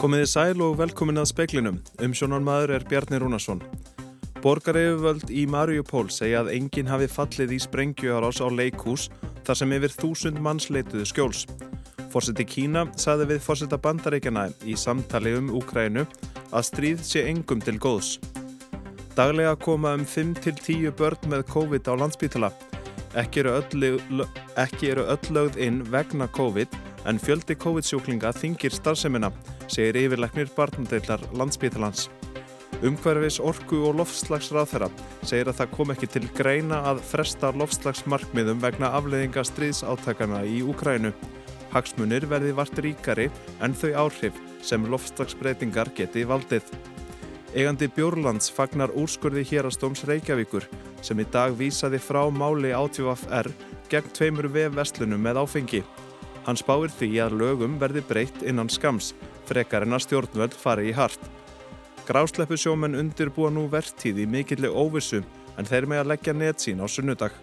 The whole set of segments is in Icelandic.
Komiði sæl og velkomin að speiklinum. Umsjónarmadur er Bjarni Rúnarsson. Borgareifuvöld í Mariupól segja að enginn hafi fallið í sprengjuarás á leikús þar sem yfir þúsund manns leituðu skjóls. Fórseti Kína saði við fórseta bandaríkjana í samtali um Úkrænu að stríð sé engum til góðs. Daglega koma um 5-10 börn með COVID á landsbítala. Ekki eru öll, öll lögð inn vegna COVID en fjöldi COVID-sjúklinga þingir starfseminna, segir yfirleiknir barndeillar landsbítalans. Umhverfis orku og loftslagsráð þeirra segir að það kom ekki til greina að fresta loftslagsmarkmiðum vegna afleiðinga stríðsáttakana í Úkrænu. Hagsmunir verði vart ríkari en þau áhrif sem loftslagsbreytingar geti valdið. Egandi Bjórlands fagnar úrskurði hérastóms Reykjavíkur sem í dag vísaði frá máli átvfr gegn tveimur vefverslunum með áfengi. Hann spáir því að lögum verði breytt innan skams, frekar en að stjórnvöld fari í hart. Grásleppu sjómenn undirbúa nú vertíð í mikilli óvissu en þeir með að leggja net sín á sunnudag.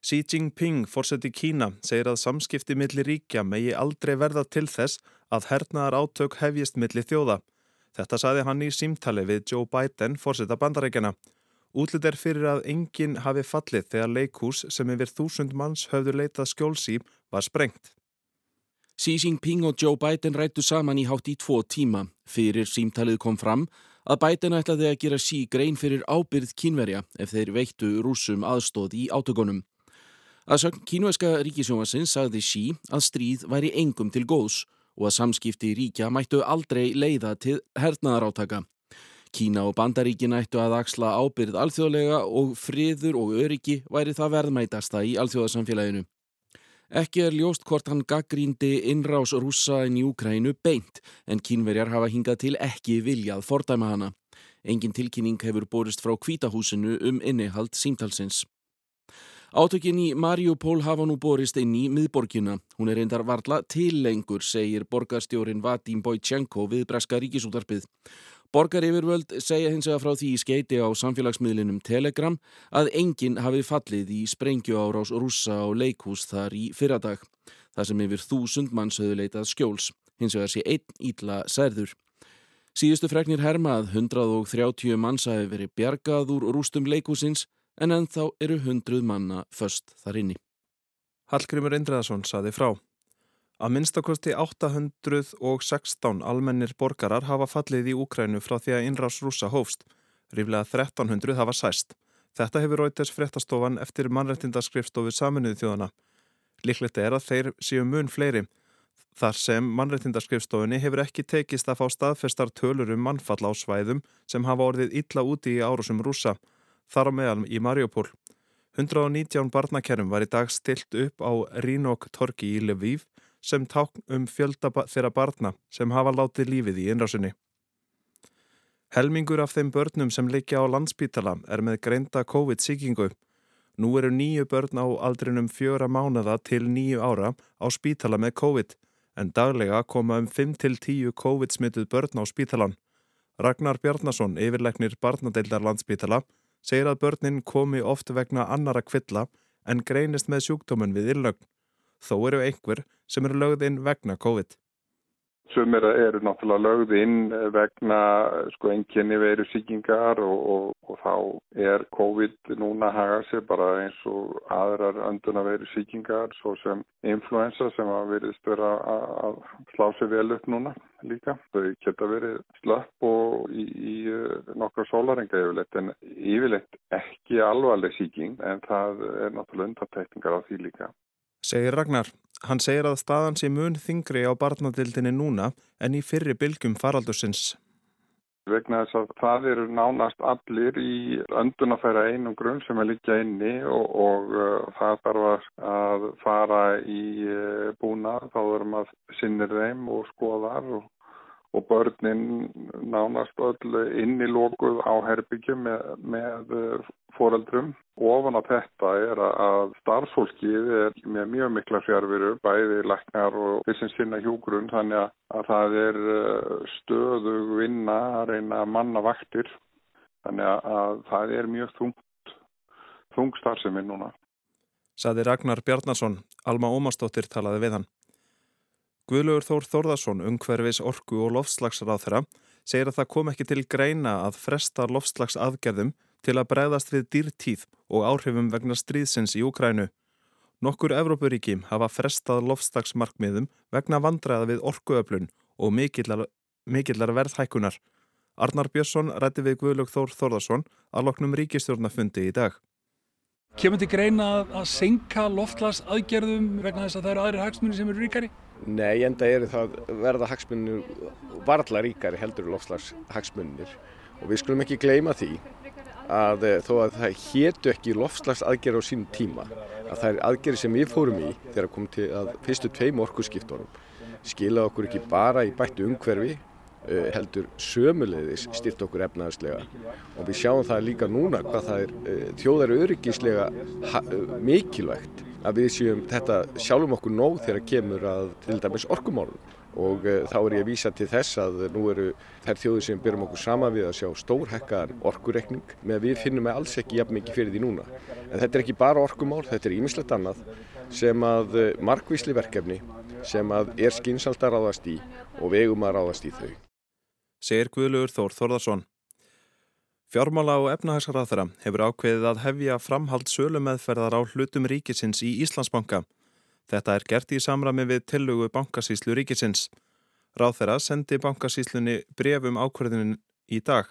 Xi Jinping, fórseti Kína, segir að samskipti millir ríkja megi aldrei verða til þess að hernaðar átök hefjist millir þjóða. Þetta saði hann í símtali við Joe Biden, fórseta bandarækjana. Útlut er fyrir að enginn hafi fallið þegar leikús sem yfir þúsund manns höfðu leitað skjólsý var sprengt. Xi Jinping og Joe Biden rættu saman í hátt í tvo tíma. Fyrir símtalið kom fram að Biden ætlaði að gera sí grein fyrir ábyrð kínverja ef þeir veittu rúsum aðstóð í átökunum. Að sögn kínverska ríkisjómasins sagði Xi að stríð væri engum til góðs og að samskipti ríkja mættu aldrei leiða til hernaðarátaka. Kína og Bandaríkin ættu að axla ábyrð alþjóðlega og friður og öryggi væri það verðmætasta í alþjóðasamfélaginu. Ekki er ljóst hvort hann gaggrýndi innrás rúsa inn í Úkrænu beint en kínverjar hafa hingað til ekki viljað fordæma hana. Engin tilkynning hefur borist frá kvítahúsinu um innihald símtalsins. Átökin í Mariupól hafa nú borist inn í miðborgina. Hún er reyndar varla til lengur, segir borgarstjórin Vadim Bojtjenko við Breska ríkisútarpið. Borgar yfirvöld segja hins vegar frá því í skeiti á samfélagsmiðlinum Telegram að enginn hafi fallið í sprengju árás rúsa á leikhús þar í fyrradag. Það sem yfir þúsund manns höfðu leitað skjóls. Hins vegar sé einn ítla særður. Síðustu freknir hermað 130 manns hafi verið bjargað úr rústum leikhúsins en ennþá eru 100 manna först þar inni. Hallgrimur Indreðarsson saði frá. Að minnstakosti 816 almennir borgarar hafa fallið í Úkrænu frá því að innrás rúsa hófst. Ríflega 1300 hafa sæst. Þetta hefur Reuters fréttastofan eftir mannrættindaskrifstofu saminuði þjóðana. Líklegt er að þeir séu mun fleiri. Þar sem mannrættindaskrifstofunni hefur ekki tekist að fá staðfestar tölur um mannfall á svæðum sem hafa orðið illa úti í árusum rúsa. Þar á meðal í Mariupól. 119 barnakerrum var í dag stilt upp á Rínok torki í Lviv sem tákn um fjölda þeirra barna sem hafa látið lífið í innrásinni. Helmingur af þeim börnum sem leikja á landspítala er með greinda COVID-sýkingu. Nú eru nýju börn á aldrinum fjöra mánada til nýju ára á spítala með COVID en daglega koma um 5-10 COVID-smittuð börn á spítalan. Ragnar Bjarnason, yfirleiknir barnadeildar landspítala, segir að börnin komi oft vegna annara kvilla en greinist með sjúkdómun við illögn. Þó eru einhver sem eru lögð inn vegna COVID. Sumir eru náttúrulega lögð inn vegna sko enginni veru síkingar og, og, og þá er COVID núna að haga sér bara eins og aðrar önduna veru síkingar svo sem influensa sem að veriðst vera að slá sér vel upp núna líka. Þau geta verið slöpp og í, í nokkra sólarenga yfirleitt en yfirleitt ekki alvarleg síking en það er náttúrulega undantekningar á því líka. Segir Ragnar. Hann segir að staðan sé mun þingri á barnadildinni núna en í fyrri bylgum faraldursins. Vegna þess að það eru nánast allir í öndunafæra einum grunn sem er líka inni og, og uh, það þarf að fara í uh, búna þá erum að sinnir þeim og skoðar og og börnin nánast öll innilókuð á herbyggjum með, með eh, foreldrum. Ofan á þetta er að starfsfólkið er með mjög mikla fjárveru, bæði læknar og þessum sinna hjúgrunn, þannig að það er eh, stöðug vinna að reyna manna vaktir. Þannig að það er mjög þungt, þungt starfseminn núna. Saði Ragnar Bjarnason, Alma Ómarsdóttir talaði við hann. Guðlaugur Þór Þórðarsson, ungverfis orku og loftslagsráð þeirra, segir að það kom ekki til greina að fresta loftslagsaðgerðum til að bregðast við dýrtíð og áhrifum vegna stríðsins í Úkrænu. Nokkur Evrópuríki hafa frestað loftslagsmarkmiðum vegna vandræða við orkuöflun og mikillar, mikillar verðhækunar. Arnar Björnsson rætti við Guðlaug Þór Þórðarsson að loknum ríkistjórnafundi í dag. Kemur til greina að senka loftslagsaðgerðum vegna þess að það eru aðri hagsmunni sem eru ríkari? Nei, enda eru það verða hagsmunir varla ríkari heldur loftslagshagsmunir og við skulum ekki gleyma því að eh, þó að það héttu ekki loftslagsaðgerð á sínum tíma að það er aðgerð sem við fórum í þegar komum til að fyrstu tveim orkusskiptorum skila okkur ekki bara í bættu umhverfi heldur sömulegðis styrt okkur efnaðslega og við sjáum það líka núna hvað það er eh, þjóðar öryggislega mikilvægt að við séum þetta sjálfum okkur nóg þegar kemur að til dæmis orkumálum og þá er ég að vísa til þess að nú eru þær þjóður sem byrjum okkur sama við að sjá stórhekkaðan orkurekning með að við finnum með alls ekki jafn mikið fyrir því núna. En þetta er ekki bara orkumál, þetta er ímislegt annað sem að markvísli verkefni sem að er skynsalt að ráðast í og vegum að ráðast í þau. Segir Guðlugur Þór Þórðarsson. Fjármála og efnahagsraðara hefur ákveðið að hefja framhald sölumeðferðar á hlutum ríkisins í Íslandsbanka. Þetta er gert í samrami við tillugu bankasíslu ríkisins. Ráþera sendi bankasíslunni brefum ákveðinin í dag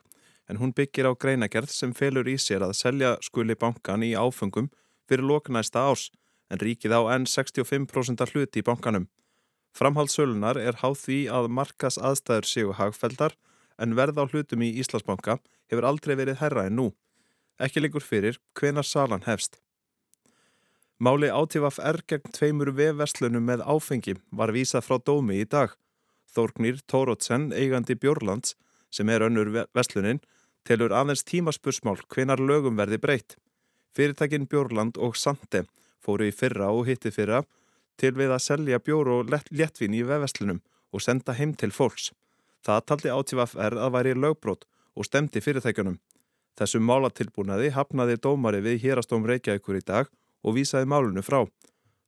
en hún byggir á greinagerð sem felur í sér að selja skuli bankan í áfengum fyrir loknæsta ás en ríkið á enn 65% hluti í bankanum. Framhald sölunar er háð því að markas aðstæður séu hagfeldar en verð á hlutum í Íslandsbanka hefur aldrei verið herra en nú. Ekki líkur fyrir hvenar salan hefst. Máli átífaf er gegn tveimur vefverslunum með áfengi var vísað frá dómi í dag. Þórgnir Tórótsen, eigandi Björlands, sem er önnur verslunin, telur aðeins tímaspursmál hvenar lögum verði breytt. Fyrirtækin Björland og Sande fóru í fyrra og hitti fyrra til við að selja bjór og léttvin í vefverslunum og senda heim til fólks. Það taldi átífaf er að væri lögbrót og stemdi fyrirtækjunum. Þessum málatilbúnaði hafnaði dómari við hérastóm Reykjavíkur í dag og vísaði málunu frá.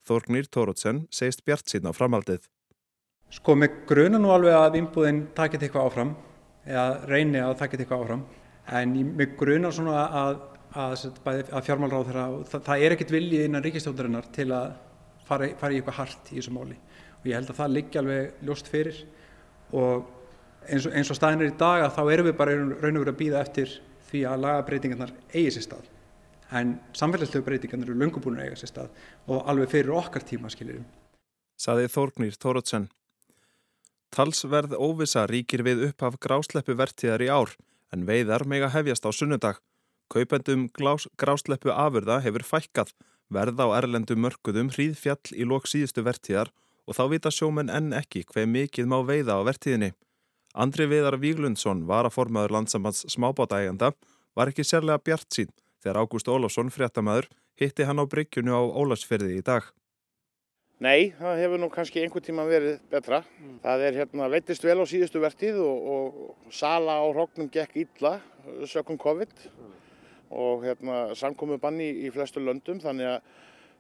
Þorgnir Tórótsen segist bjart síðan á framhaldið. Sko með gruna nú alveg að innbúðin takit eitthvað áfram eða reyni að takit eitthvað áfram en með gruna svona að, að, að fjármálráð þeirra það, það er ekkit viljið innan ríkistjóðarinnar til að fara, fara í eitthvað hart í þessu máli og ég held að það liggi alveg ljóst fyrir og eins og, eins og staðin er í dag að þá erum við bara raun og verið að býða eftir því að lagabreitingarnar eigi sér stað en samfélagslegu breytingarnar eru löngubúinu eiga sér stað og alveg fyrir okkar tíma skilirum. Saði Þórgnýr Tórótsen. Talsverð óvisa ríkir við upphaf grásleppu vertíðar í ár en veiðar mega hefjast á sunnudag. Kaupendum grásleppu afurða hefur fækkað verð á erlendu mörguðum hríðfjall í lok síðustu vertíðar og þá vita sjómen enn ekki hver mikið má veiða á vertíðinni. Andri Viðar Víglundsson, varaformaður landsambands smábátægjanda, var ekki sérlega bjart sín þegar Ágúst Ólafsson, fréttamaður, hitti hann á bryggjunu á Ólafsferði í dag. Nei, það hefur nú kannski einhver tíma verið betra. Mm. Það er hérna veitist vel á síðustu vertið og, og sala á hróknum gekk illa sökum COVID mm. Og hérna samkomi banni í, í flestu löndum þannig að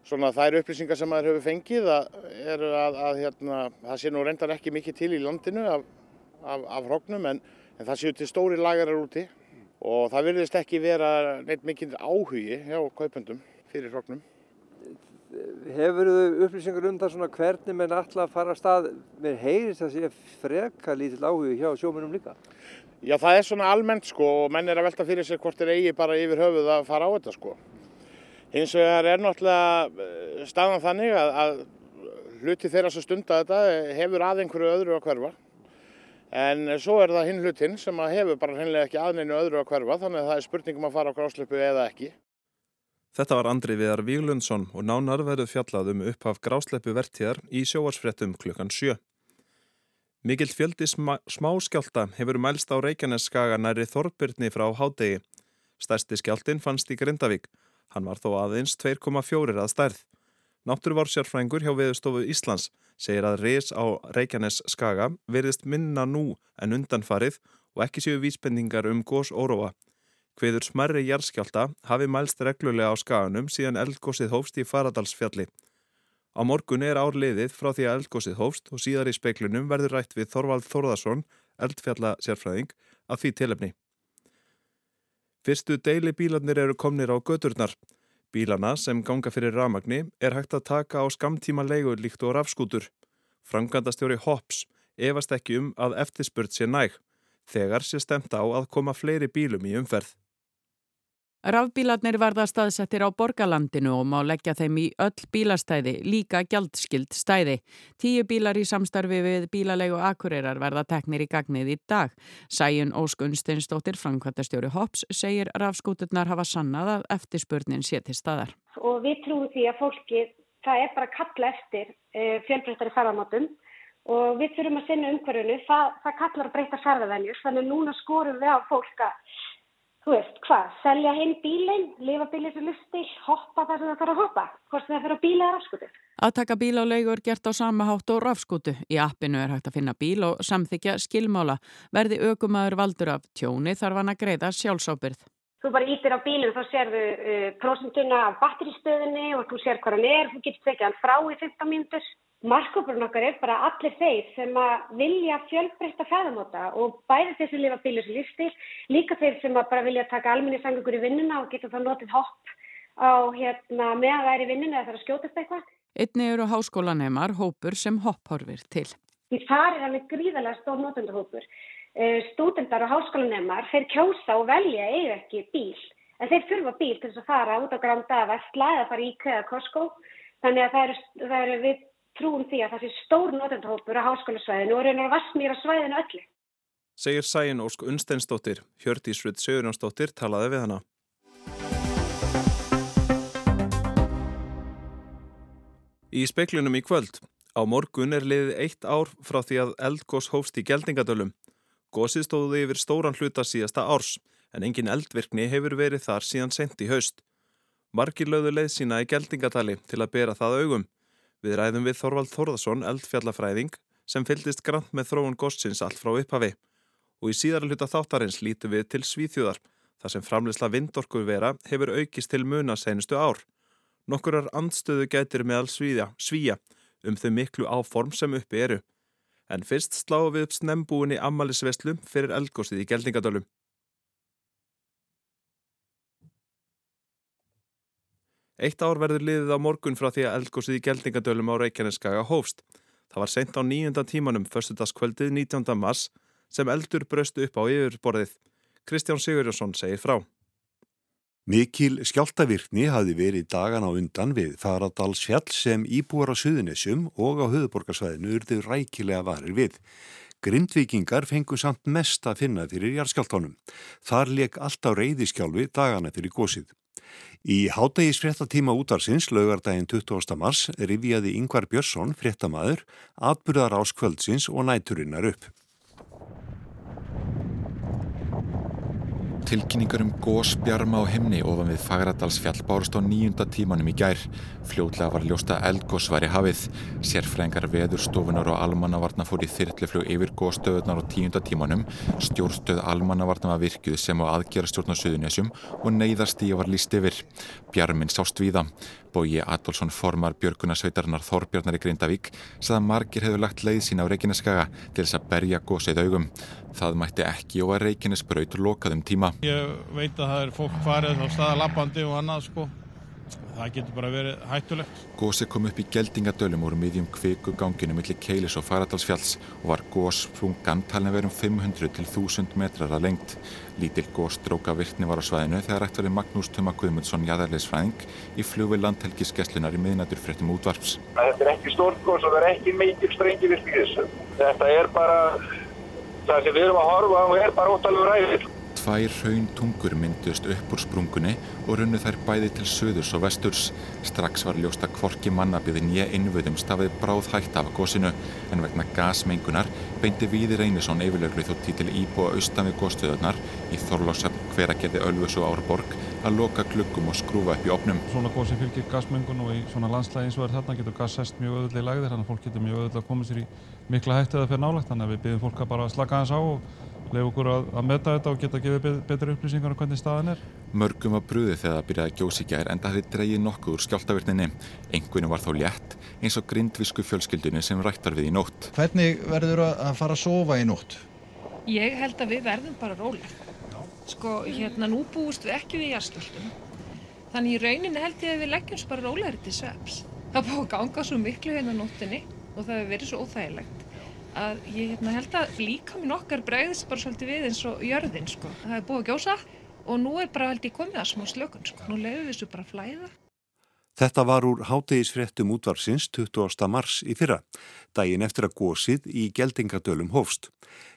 svona þær upplýsingar sem maður hefur fengið að, er að, að hérna, það sé nú reyndar ekki mikið til í landinu af af, af hróknum en, en það séu til stóri lagarar úti og það virðist ekki vera neitt mikið áhugi hjá kaupendum fyrir hróknum. Hefur þau upplýsingar um það svona hvernig menn alltaf fara að stað með heyrist að sé freka lítill áhugi hjá sjómunum líka? Já það er svona almennt sko og menn er að velta fyrir sér hvort er eigi bara yfir höfuð að fara á þetta sko. Hins vegar er náttúrulega eh, staðan þannig að, að hluti þeirra sem stunda þetta hefur að einhverju öðru að hverfa En svo er það hinn hlutinn sem hefur bara hreinlega ekki aðneinu öðru að hverfa þannig að það er spurningum að fara á grásleppu eða ekki. Þetta var Andri Viðar Víglundsson og nánar verið fjallað um upphaf grásleppu vertíðar í sjóarsfrettum klukkan 7. Mikill fjöldi smá, smáskjálta hefur mælst á Reykjaneskaga næri Þorbyrni frá hádegi. Stærsti skjáltin fannst í Grindavík. Hann var þó aðeins 2,4 að stærð. Náttúruvársjárfrængur hjá Viðstofu Íslands segir að reys á Reykjanes skaga verðist minna nú en undanfarið og ekki séu vísbendingar um gós óróa. Hveður smerri jærskjálta hafi mælst reglulega á skaganum síðan eldgósið hófst í Faradalsfjalli. Á morgun er árliðið frá því að eldgósið hófst og síðar í speiklunum verður rætt við Þorvald Þorðarsson, eldfjalla sérfræðing, að því tilefni. Fyrstu deili bílarnir eru komnir á göturnar. Bílana sem ganga fyrir ramagni er hægt að taka á skamtíma leigur líkt og rafskútur. Frangandastjóri Hops efast ekki um að eftirspurt sé næg, þegar sé stemt á að koma fleiri bílum í umferð. Rafbílarnir verða staðsettir á borgarlandinu og má leggja þeim í öll bílastæði, líka gjaldskild stæði. Tíu bílar í samstarfi við bílalegu akureyrar verða teknir í gagnið í dag. Sæjun Óskunsteinsdóttir, Frankvartastjóri Hops, segir rafskúturnar hafa sannað að eftirspurnin sé til staðar. Og við trúum því að fólki, það er bara að kalla eftir uh, fjölbreyttari ferðamátum og við þurfum að sinna umhverfunu, það, það kallar að breyta ferðavenjur, þannig núna skorum við á fólk að þú veist, hvað, selja heim bílinn, lifa bílinn sem lustil, hoppa þar sem það þarf að hoppa, hvort það fyrir að bíla eða rafskutu. Að taka bíl á leigur gert á sama hátt og rafskutu. Í appinu er hægt að finna bíl og samþykja skilmála. Verði aukumæður valdur af tjóni þarf hann að greiða sjálfsábyrð. Þú bara ítir á bílinn, þá sérðu uh, prósentuna af batteristöðinni og þú sér hvað hann er, þú getur tekið hann frá í 15 mínutur. Markkópurinn okkar er bara allir þeir sem að vilja fjölbreytta fæðamóta og bæði þeir sem lifa lífstil, líka þeir sem að bara vilja taka alminni sangugur í vinnuna og geta það notið hopp á hérna, meðan það er í vinnuna eða það er að skjótast eitthvað. Einni eru háskólanemar hópur sem hopphorfir til. Því það er alveg gríðarlega stór notendahópur. Stúdendar og háskólanemar, þeir kjósa og velja eiga ekki bíl, en þeir þurfa bíl til þess að fara út á granda að vestla eða fara í Costco, þannig að það eru, það eru við trúum því að það sé stór notendahópur á háskólasvæðinu og reynar að vassmýra svæðinu öllu. Segir Sæin Ósk Unsteinsdóttir, Hjördísrud Sigurjónsdóttir talaði við hana. Í speiklinum í kvöld. Á morgun er liðið eitt ár frá því að eldgós hófst í geldingadölum. Gósið stóði yfir stóran hluta síðasta árs, en engin eldvirkni hefur verið þar síðan sent í haust. Margir lögðu leið sína í geldingadali til að bera það augum. Við ræðum við Þorvald Þorðarsson, eldfjallafræðing, sem fyldist grant með þróun gósins allt frá upphafi. Og í síðara hluta þáttarins lítum við til Svíþjóðar, þar sem framleysla vindorku vera hefur aukist til muna senustu ár. Nokkurar andstöðu gætir meðal svíja, um þau miklu áform sem uppi eru. En fyrst sláum við upp snembúinni ammalisveslu fyrir eldgósið í Geldingadölum. Eitt ár verður liðið á morgun frá því að eldgósið í Geldingadölum á Reykjaneskaga hófst. Það var sent á nýjönda tímanum förstudagskvöldið 19. mars sem eldur bröstu upp á yfirborðið. Kristján Sigurjónsson segir frá. Mikil skjáltavirkni hafi verið dagan á undan við Faradalsfjall sem íbúar á Suðunessum og á höfuborgarsvæðinu urðu rækilega varir við. Grindvikingar fengu samt mest að finna fyrir jarðskjáltónum. Þar leik allt á reyðiskjálfi dagana fyrir gósið. Í hátægis fréttatíma útarsins lögardaginn 20. mars rifjaði Yngvar Björnsson, fréttamaður, atbyrðar ás kvöldsins og næturinnar upp. Tilkynningar um gósbjarma á himni ofan við Fagradalsfjall bárust á nýjunda tímanum í gær. Fljótlega var ljósta eldgós væri hafið. Sérfrængar veðurstofunar og almannavarna fór í þyrtleflug yfir góstöðunar á tíunda tímanum. Stjórnstöð almannavarna var virkjuð sem á aðgerastjórn á Suðunessum og neyðarstíja var líst yfir. Bjarminn sást víða. Bóji Adolfsson formar Björgunarsveitarnar Þorbjörnar í Grindavík sagði að margir hefur lagt leið sína á Reykjaneskaga til þess að berja gósið augum. Það mætti ekki og að Reykjanesbraut lokaðum tíma. Ég veit að það er fólk farið á staða lappandi og annað sko. Það getur bara verið hættulegt. Gósið kom upp í geldingadölum úr miðjum kviku ganginu millir Keilis og Faradalsfjalls og var góssprungan talin að vera um 500 til 1000 metrar að lengt. Lítil gósstróka virkni var á svæðinu þegar rætt verið Magnús Tuma Guðmundsson jæðarleisfræðing í flugvið landhelgiskeslunar í miðnættur fréttum útvarps. Þetta er ekki stórt gós og það er ekki mikil strengi virk í þessu. Þetta er bara, það sem við erum að horfa á er bara ótalegu ræðil. Tvær hraun tungur myndust upp úr sprungunni og runnu þær bæði til söðurs og vesturs. Strax var ljóst að kvorki mannabiðin ég innvöðum stafið bráð hægt af gósinu en vegna gasmengunar beinti Víðir Einarsson yfirlöglu þótti til íbúa austan við góstöðunar í Þorlásöfn hveragerði Ölfus og Árborg að loka gluggum og skrúfa upp í opnum. Svona gósi fylgir gasmengun og í svona landslægi eins og er þarna getur gas sest mjög öðulega í lagðir þannig að fólk getur mjög öðulega að koma sér í mikla hættu eða fyrir nálagt þannig að við byggjum fólk að bara slaka hans á og leif okkur að, að meta þetta og geta að gefa betri upplýsingar um hvernig staðan er. Mörgum var brúðið þegar það byrjaði að gjósi gær en það hefði dreyið nokkuð úr skjáltavirninni. Engunum var þó létt eins og grindvisku fjölskyldunni sem rættar við í nótt. Hvernig verður að fara að sofa í nótt? Ég held að við verðum bara róleg. Sko, hérna nú búist við ekki við jærstöldum. Þannig í rauninni held ég að við leggjum bara rólegri til sveps. Það búið að ganga svo miklu hérna að ég hérna, held að líka minn okkar bregðist bara svolítið við eins og jörðin sko. Það er búið að gjósa og nú er bara held ég komið að smá slökun sko. Nú leiðum við þessu bara að flæða. Þetta var úr hátegisfréttum útvarsins 20. mars í fyrra, daginn eftir að gósið í geldingadölum hófst.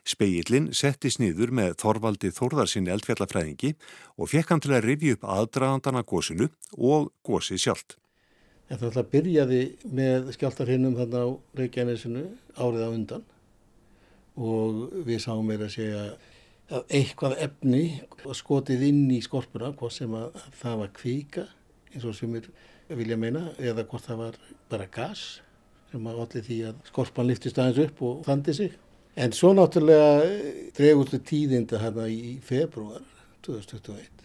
Speillin settist niður með Þorvaldi Þórðarsin eldfjallafræðingi og fekk hann til að rifja upp aðdraðandana gósinu og gósið sjálft. Þetta alltaf byrjaði með skjáltarhinnum þarna á Reykjanesinu árið á undan og við sáum meira að segja að eitthvað efni skotið inn í skorpuna, hvort sem að það var kvíka eins og sem er vilja meina eða hvort það var bara gas sem að allir því að skorpan liftist aðeins upp og þandi sig. En svo náttúrulega dregustu tíðinda hérna í februar 2021.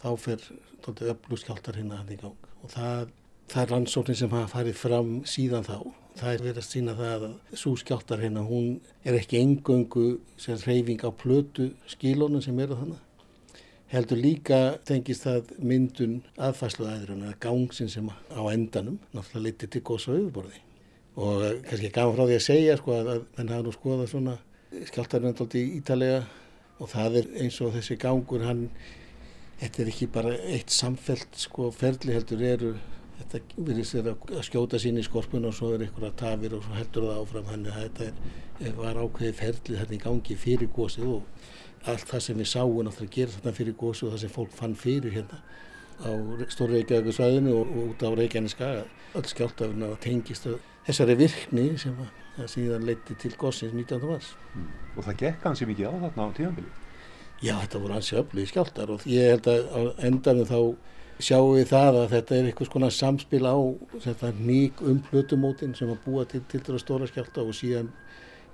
Þá fer öllu skjáltar hérna hann í gang og það Það er rannsóknin sem hafa farið fram síðan þá. Það er verið að sína það að svo skjáttar hérna, hún er ekki engöngu sem reyfing á plötu skílónum sem eru þannig. Heldur líka tengist það myndun aðfæsluæðurinn, að gangsin sem á endanum náttúrulega liti til góðs á auðborði. Og kannski gaman frá því að segja sko að menn hafa nú skoðað svona skjáttarinn alltaf ítalega og það er eins og þessi gangur hann, þetta er ekki bara eitt samfelt sko ferli heldur eru þetta virðist þeirra að skjóta sín í skorpun og svo er einhverja tafir og svo heldur það áfram þannig að þetta er, var ákveði ferlið hérna í gangi fyrir gósið og allt það sem við sáum náttúrulega gera þarna fyrir gósið og það sem fólk fann fyrir hérna á Stóri Reykjavík svæðinu og, og út á Reykjaneska öll skjáltafinn að tengist þessari virkni sem að síðan leiti til gósins 19. mars. Mm. Og það gekk hansi mikið á þarna á tíðanbili? Já, þetta voru hansi öflug skjáltar og ég held að á endanum þá sjáum við það að þetta er einhvers konar samspil á nýg um hlutumótin sem að búa til til þetta stóra skjálta og síðan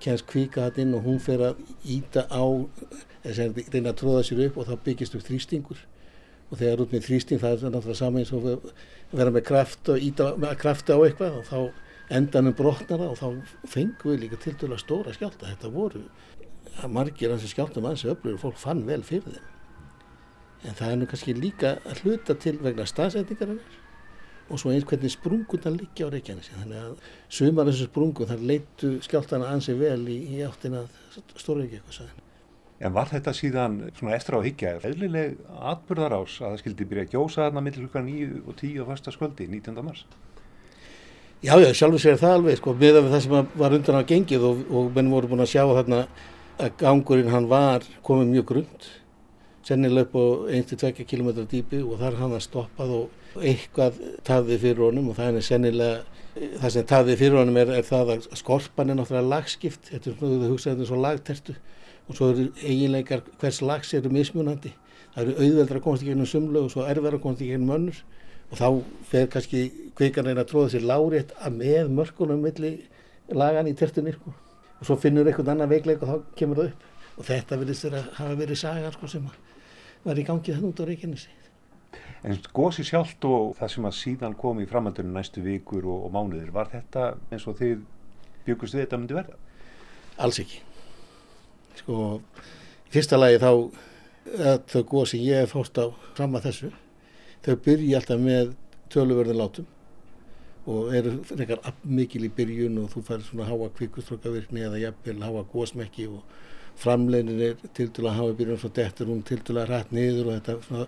kemst kvíka þetta inn og hún fer að íta á, þess að reyna að tróða sér upp og þá byggist upp þrýstingur og þegar út með þrýsting það er náttúrulega saman eins og vera með kraft og íta með krafti á eitthvað og þá endanum brotnar það og þá fengum við líka til dæla stóra skjálta. Þetta voru margir hansi skjáltum hansi öflur og fólk fann vel fyrir þeim en það er nú kannski líka að hluta til vegna staðsendingarinnar og svo eins hvernig sprunguna liggja á Reykjanesi þannig að sumar þessu sprungu þar leitu skjáltana ansið vel í, í áttina Stórveiki eitthvað sæðin. En var þetta síðan svona eftir á higgja eðlileg atbyrðarás að það skildi byrja að gjósa þarna millir hluka 9 og 10 á fasta sköldi 19. mars? Já, já, sjálfur sér það alveg sko, með það sem var undan á gengið og, og menn voru búin að sjá þarna að gangurinn hann var komið mjög grund sennilega upp á 1-2 km dýpi og þar hann að stoppað og eitthvað taði fyrir honum og það er sennilega það sem taði fyrir honum er, er það að skorpan er náttúrulega lagskipt. Þetta er svona, þú hugsaði þetta er svo lagtertu og svo eru eiginleikar hvers lags eru mismunandi. Það eru auðveldra að komast í gegnum sumlu og svo erfara að komast í gegnum önnur og þá fer kannski kvikan einn að tróða sér lárétt að með mörkunum milli lagan í tertunni sko. og svo finnur einhvern annan veikleik og þá kemur það upp. Og þetta verðist að hafa verið sagar sko, sem að var í gangi þannig út á Reykjanesi. En gósi sjálft og það sem að síðan kom í framhaldunum næstu vikur og, og mánuðir, var þetta eins og þið byggust þið þetta myndi verða? Alls ekki. Sko, í fyrsta lagi þá þau gósi ég hef fórst á fram að þessu, þau byrji alltaf með töluverðin látum og eru frekar mikil í byrjun og þú fær svona háa kvikustrókavirkni eða jafnvel háa gósmekki og framlegin er til dæla að hafa byrjun svo dettur hún til dæla rætt niður og þetta svona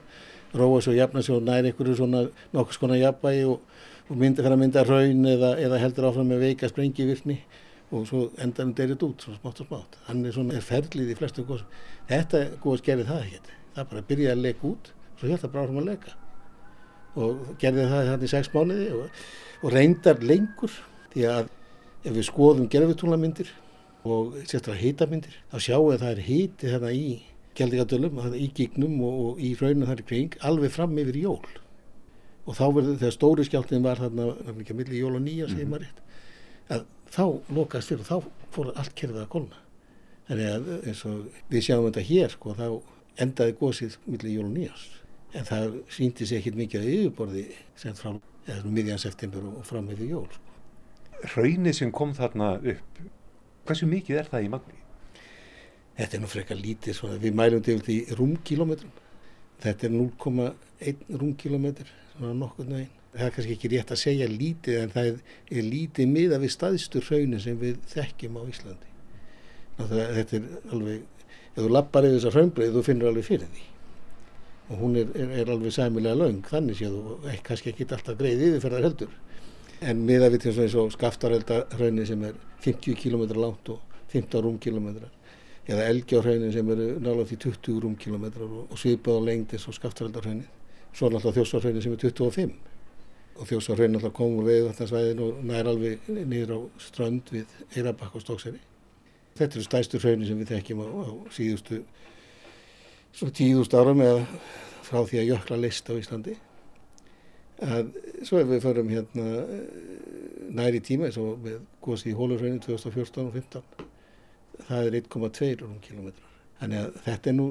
róa svo jafna svo næri einhverju svona nokkur skona jafnbægi og, og myndi fyrir að mynda raun eða, eða heldur áfram með veika sprengivirkni og svo endanum þetta út svona smátt og smátt. Hann er svona er ferlið í flestu góðsum. Þetta góðs gerði það ekkert. Það bara byrjaði að leka út svo hjálpa bara áfram að leka og gerði það þannig sex mánuði og, og reyndar lengur því að ef við skoðum gerðvitúlamyndir og sérstaklega hýtamindir þá sjáum við að það er hýti þarna í Kjeldingadölum, í gignum og, og í raunum þar í kring, alveg fram yfir jól og þá verður þegar stóri skjáltin var þarna, ekki að milli jól og nýja segir mhm. maður rétt, að þá lokast fyrir og þá fór allt kerfið að kolna Þannig að eins og við sjáum þetta hér sko, þá endaði gósið millir jól og nýjast. En það síndi sér ekkit mikið að yfirborði sem frá miðjan september og fram með því jól. Sko. Raunnið sem kom þarna upp, hversu mikið er það í magni? Þetta er nú frekar lítið, svona, við mælum til í rúmkilometrum. Þetta er 0,1 rúmkilometr, svona nokkur neginn. Það er kannski ekki rétt að segja lítið en það er, er lítið miða við staðstur raunin sem við þekkjum á Íslandi. Það, þetta er alveg, ef þú lappar yfir þessar raunbreið þú finnur alveg fyrir því. Og hún er, er, er alveg sæmilega laung, þannig séu þú ekki, kannski ekki alltaf greið yfirferðar heldur. En miða við til þess að skaftarelda raunin sem er 50 km langt og 15 rúmkilometrar eða elgjárhaunin sem eru nálega því 20 rúmkilometrar og, og svipað á lengd eins og skaftareldarhaunin. Svo náttúrulega þjósarhaunin sem er 25 og þjósarhaunin náttúrulega komur við þetta svæðin og nær alveg niður á strönd við Eirabakk og Stókseri. Þetta eru stæstur hraunir sem við þekkjum á, á síðustu tíðust árum eða frá því að jökla list á Íslandi. Að, svo ef við förum hérna næri tíma eins og við góðs í Hólurhrauninu 2014 og 2015 það er 1,2 kilometrar. Þannig að þetta er nú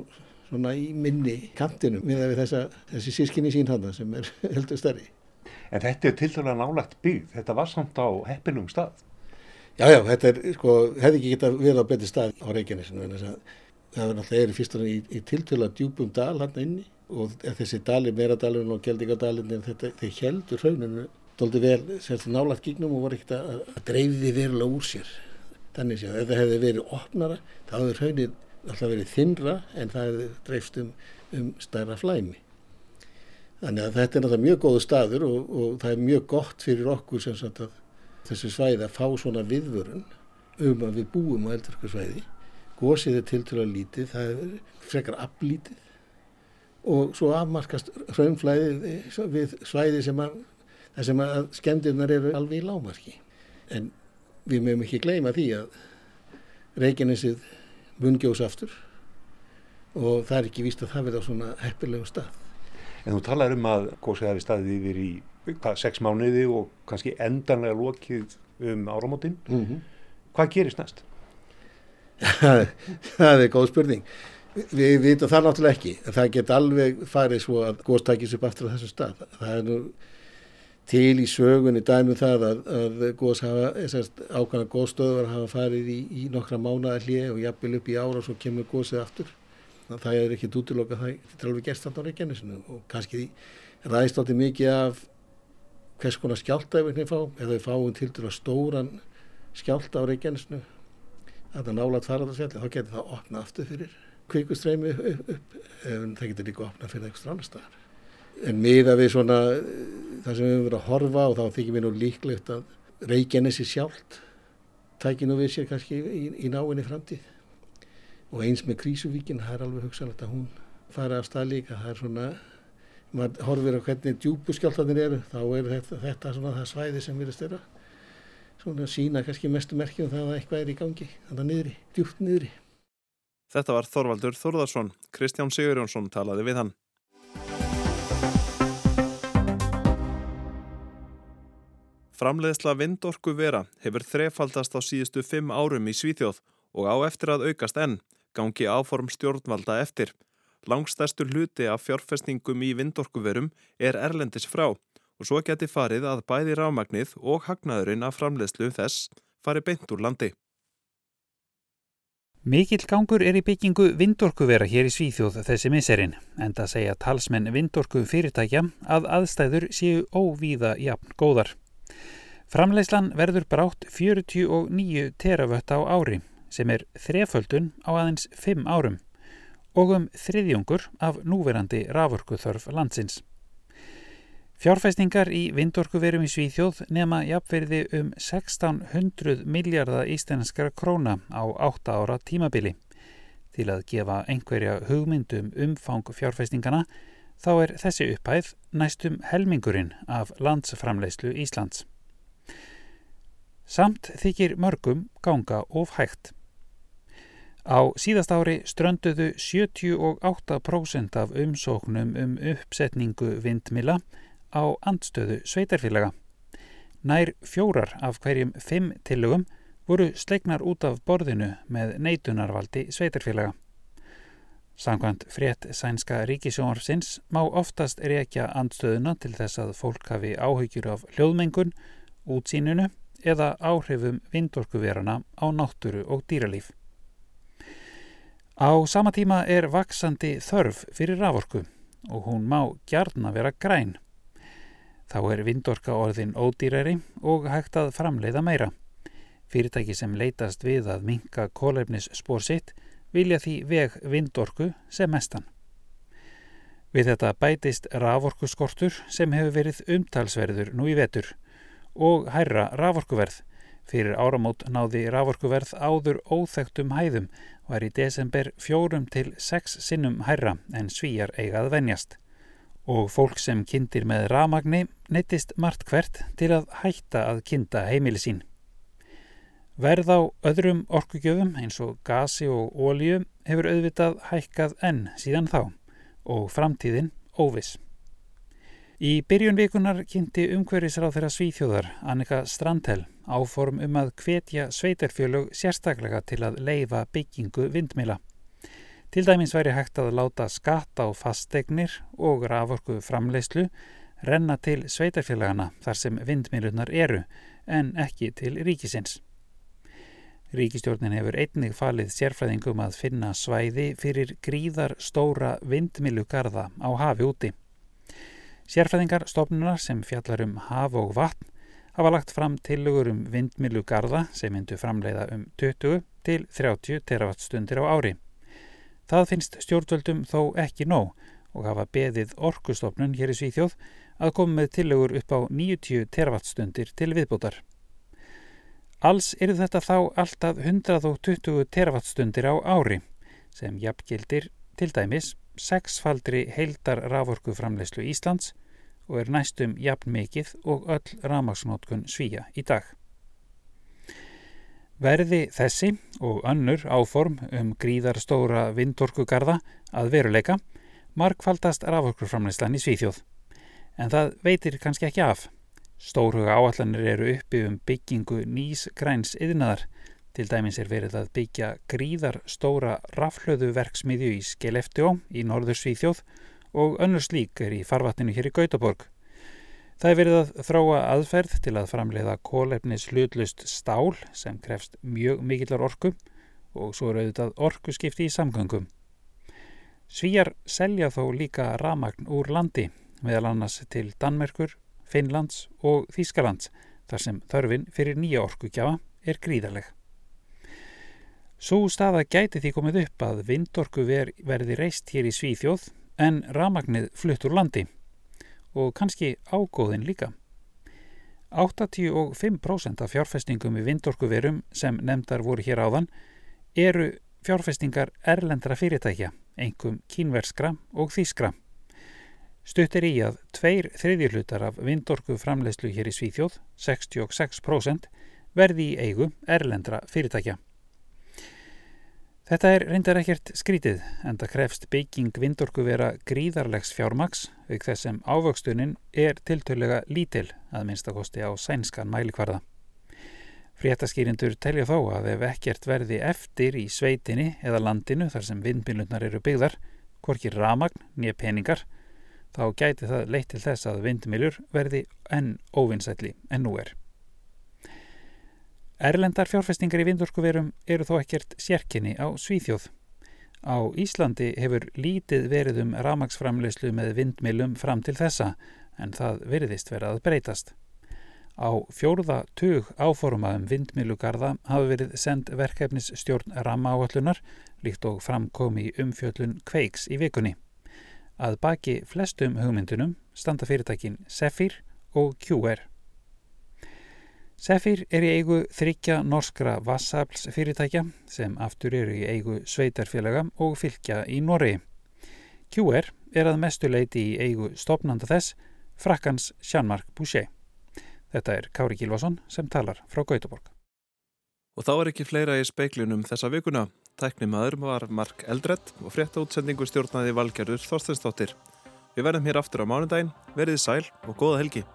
svona í minni kantinum með þessa, þessi sískinni sínhanda sem er heldur stærri. En þetta er til dæla nálagt byggð, þetta var samt á heppilum stað. Já, já, þetta er, sko, hefði ekki geta verið á betri stað á Reykjanesinu, en þess að það er náttúrulega er fyrst og í, í tiltöla djúbum dal hann inni og þessi dalir, meradalinn og geldingadalinn, þetta, þeir heldur rauninu doldi vel, sérst nálagt gígnum og var ekkert að, að dreifði verulega úr sér. Þannig að ef það hefði verið opnara þá hefði hraunir alltaf verið þinnra en það hefði dreifst um, um stærra flæmi. Þannig að þetta er náttúrulega mjög góðu staður og, og það er mjög gott fyrir okkur sem sagt að þessu svæði að fá svona viðvörun um að við búum á eldurkarsvæði. Gósið er til og svo afmarkast hraunflæði við svæði sem að, sem að skemmdirnar eru alveg í lámarki. En við mögum ekki gleyma því að Reykjanesið mungjóðs aftur og það er ekki víst að það verða á svona heppilegum stað. En þú talar um að góðsið hafi staðið yfir í hvað, sex mánuði og kannski endanlega lokið um áramótin. Mm -hmm. Hvað gerist næst? það er góð spurning. Við vitum það náttúrulega ekki. Það get alveg farið svo að góðstakis upp aftur á þessu stað. Það er nú til í sögunni dæmum það að, að góðs hafa, ákvæmlega góðstöðvar hafa farið í, í nokkra mánuða hlið og jafnvel upp í ára og svo kemur góðsið aftur. Það er ekki útiloka það, þetta er alveg gerst þarna á Reykjanesinu og kannski ræðist átti mikið af hvers konar skjálta ef við fáum, eða við fáum til dæru stóran skjálta á Reykjanesinu að það nálat faradarsfjalli, þá getur það opnað aftur fyrir kvikustreimi upp, upp, en það getur líka opnað fyrir eitthvað annar staðar. En miða við svona það sem við höfum verið að horfa og þá þykir við nú líklegt að Reykjanesi sjálft tækir nú við sér kannski í, í náinni framtíð. Og eins með Krísuvíkin það er alveg hugsanlegt að hún fara af stað líka. Það er svona, maður horfir á hvernig djúbuskjáltanir eru þá er þetta, þetta svona það svæði sem erum störa svona sína kannski mestu merkjum það að eitthvað er í gangi þannig að niðri, djúpt niðri Þetta var Þorvaldur Þorðarsson Kristján Sigurjónsson talaði við hann Framleiðsla vindorku vera hefur þrefaldast á síðustu fimm árum í Svíþjóð og á eftir að aukast enn, gangi áform stjórnvalda eftir. Langstæstur hluti af fjárfestingum í vindorkuverum er erlendis frá og svo geti farið að bæði rámagnið og hagnaðurinn af framleiðslu þess fari beint úr landi. Mikill gangur er í byggingu vindorkuvera hér í Svíþjóð þessi miserinn, en það segja talsmenn vindorku fyrirtækja að aðstæður séu óvíða jafn góðar. Framleyslan verður brátt 49 teravött á ári sem er þreföldun á aðeins 5 árum og um þriðjungur af núverandi rafurkuþörf landsins. Fjárfæstingar í vindorkuverum í Svíþjóð nema jafnverði um 1600 miljardar íslenskara króna á 8 ára tímabili. Til að gefa einhverja hugmyndum umfang fjárfæstingana þá er þessi upphæð næstum helmingurinn af landsframleyslu Íslands. Samt þykir mörgum ganga of hægt. Á síðast ári strönduðu 78% af umsóknum um uppsetningu vindmila á andstöðu sveitarfélaga. Nær fjórar af hverjum fimm tillögum voru sleiknar út af borðinu með neitunarvaldi sveitarfélaga. Samkvæmt frétt sænska ríkisjónarfsins má oftast reykja andstöðuna til þess að fólk hafi áhyggjur af hljóðmengun, útsýninu eða áhrifum vindorkuverana á náttúru og dýralíf. Á sama tíma er vaksandi þörf fyrir raforku og hún má gjarna vera græn. Þá er vindorka orðin ódýrari og hægt að framleiða meira. Fyrirtæki sem leitast við að minka kólefnis spór sitt vilja því veg vindorku sem mestan. Við þetta bætist raforkuskortur sem hefur verið umtalsverður nú í vetur og hærra raforkuverð. Fyrir áramót náði raforkuverð áður óþektum hæðum var í desember fjórum til sex sinnum hærra en svíjar eigað venjast. Og fólk sem kindir með ramagni neittist margt hvert til að hætta að kinda heimili sín. Verð á öðrum orkugjöfum eins og gasi og ólíu hefur auðvitað hækkað enn síðan þá og framtíðin óvis. Í byrjun vikunar kynnti umhverfisráð þeirra svíþjóðar Annika Strandhell áform um að hvetja sveitarfjölug sérstaklega til að leifa byggingu vindmila. Til dæmis væri hægt að láta skatta á fastegnir og raforku framleyslu renna til sveitarfjölagana þar sem vindmilunar eru en ekki til ríkisins. Ríkistjórnin hefur einnig falið sérfræðingum að finna svæði fyrir gríðar stóra vindmilugarða á hafi úti. Sérfræðingar stofnunar sem fjallar um haf og vatn hafa lagt fram tilugur um vindmilugarða sem myndu framleiða um 20 til 30 teravatstundir á ári. Það finnst stjórnvöldum þó ekki nóg og hafa beðið orkustofnun hér í Svíþjóð að koma með tilugur upp á 90 teravatstundir til viðbútar. Alls eru þetta þá alltaf 120 teravattstundir á ári sem jafngildir til dæmis sexfaldri heildar raforkuframleyslu Íslands og er næstum jafn mikið og öll ramagsnótkun svíja í dag. Verði þessi og önnur áform um gríðarstóra vindorkugarða að veruleika markfaldast raforkuframleyslan í Svíþjóð en það veitir kannski ekki af. Stórhuga áallanir eru uppi um byggingu nýs græns yðnaðar. Til dæmis er verið að byggja gríðar stóra rafhlöðu verksmiðju í Skeleftjó í norður Svíþjóð og önnur slík er í farvatninu hér í Gautaborg. Það er verið að þróa aðferð til að framleiða kólefnis hlutlust stál sem krefst mjög mikillar orku og svo er auðvitað orku skipti í samgöngum. Svíjar selja þó líka ramagn úr landi, meðal annars til Danmerkur, Finnlands og Þýskalands þar sem þörfin fyrir nýja orkugjafa er gríðarleg. Svo staða gæti því komið upp að vindorku ver, verði reist hér í Svíþjóð en ramagnið fluttur landi og kannski ágóðin líka. 85% af fjárfestingum í vindorkuverum sem nefndar voru hér áðan eru fjárfestingar erlendra fyrirtækja, engum kínverskra og þýskra. Stutt er í að tveir þriðjurlutar af vindorku framlegslu hér í Svíþjóð, 66%, verði í eigu erlendra fyrirtækja. Þetta er reyndar ekkert skrítið en það krefst bygging vindorku vera gríðarlegs fjármaks auk þess sem ávöxtunin er tiltölulega lítil að minnstakosti á sænskan mælikvarða. Fréttaskýrindur telja þó að ef ekkert verði eftir í sveitinni eða landinu þar sem vindmillunar eru byggðar, hvorki ramagn nýja peningar, þá gæti það leitt til þess að vindmilur verði enn óvinnsætli en nú er. Erlendar fjárfestingar í vindorkuverum eru þó ekkert sérkinni á Svíþjóð. Á Íslandi hefur lítið verið um ramagsframleyslu með vindmilum fram til þessa en það veriðist verið að breytast. Á fjórða tug áformaðum vindmilugarða hafi verið send verkefnisstjórn ramáallunar líkt og framkom í umfjöllun kveiks í vikunni. Að baki flestum hugmyndunum standa fyrirtækin Sefir og QR. Sefir er í eigu þryggja norskra vassafls fyrirtækja sem aftur eru í eigu sveitarfélaga og fylgja í Norri. QR er að mestu leiti í eigu stopnanda þess frakkans Sjanmark Boucher. Þetta er Kári Gílvason sem talar frá Gautaborg. Og þá er ekki fleira í speiklunum þessa vikuna. Tækni maður var Mark Eldredd og frétta útsendingu stjórnaði Valgerður Þorstensdóttir. Við verðum hér aftur á mánudaginn, verið sæl og góða helgi.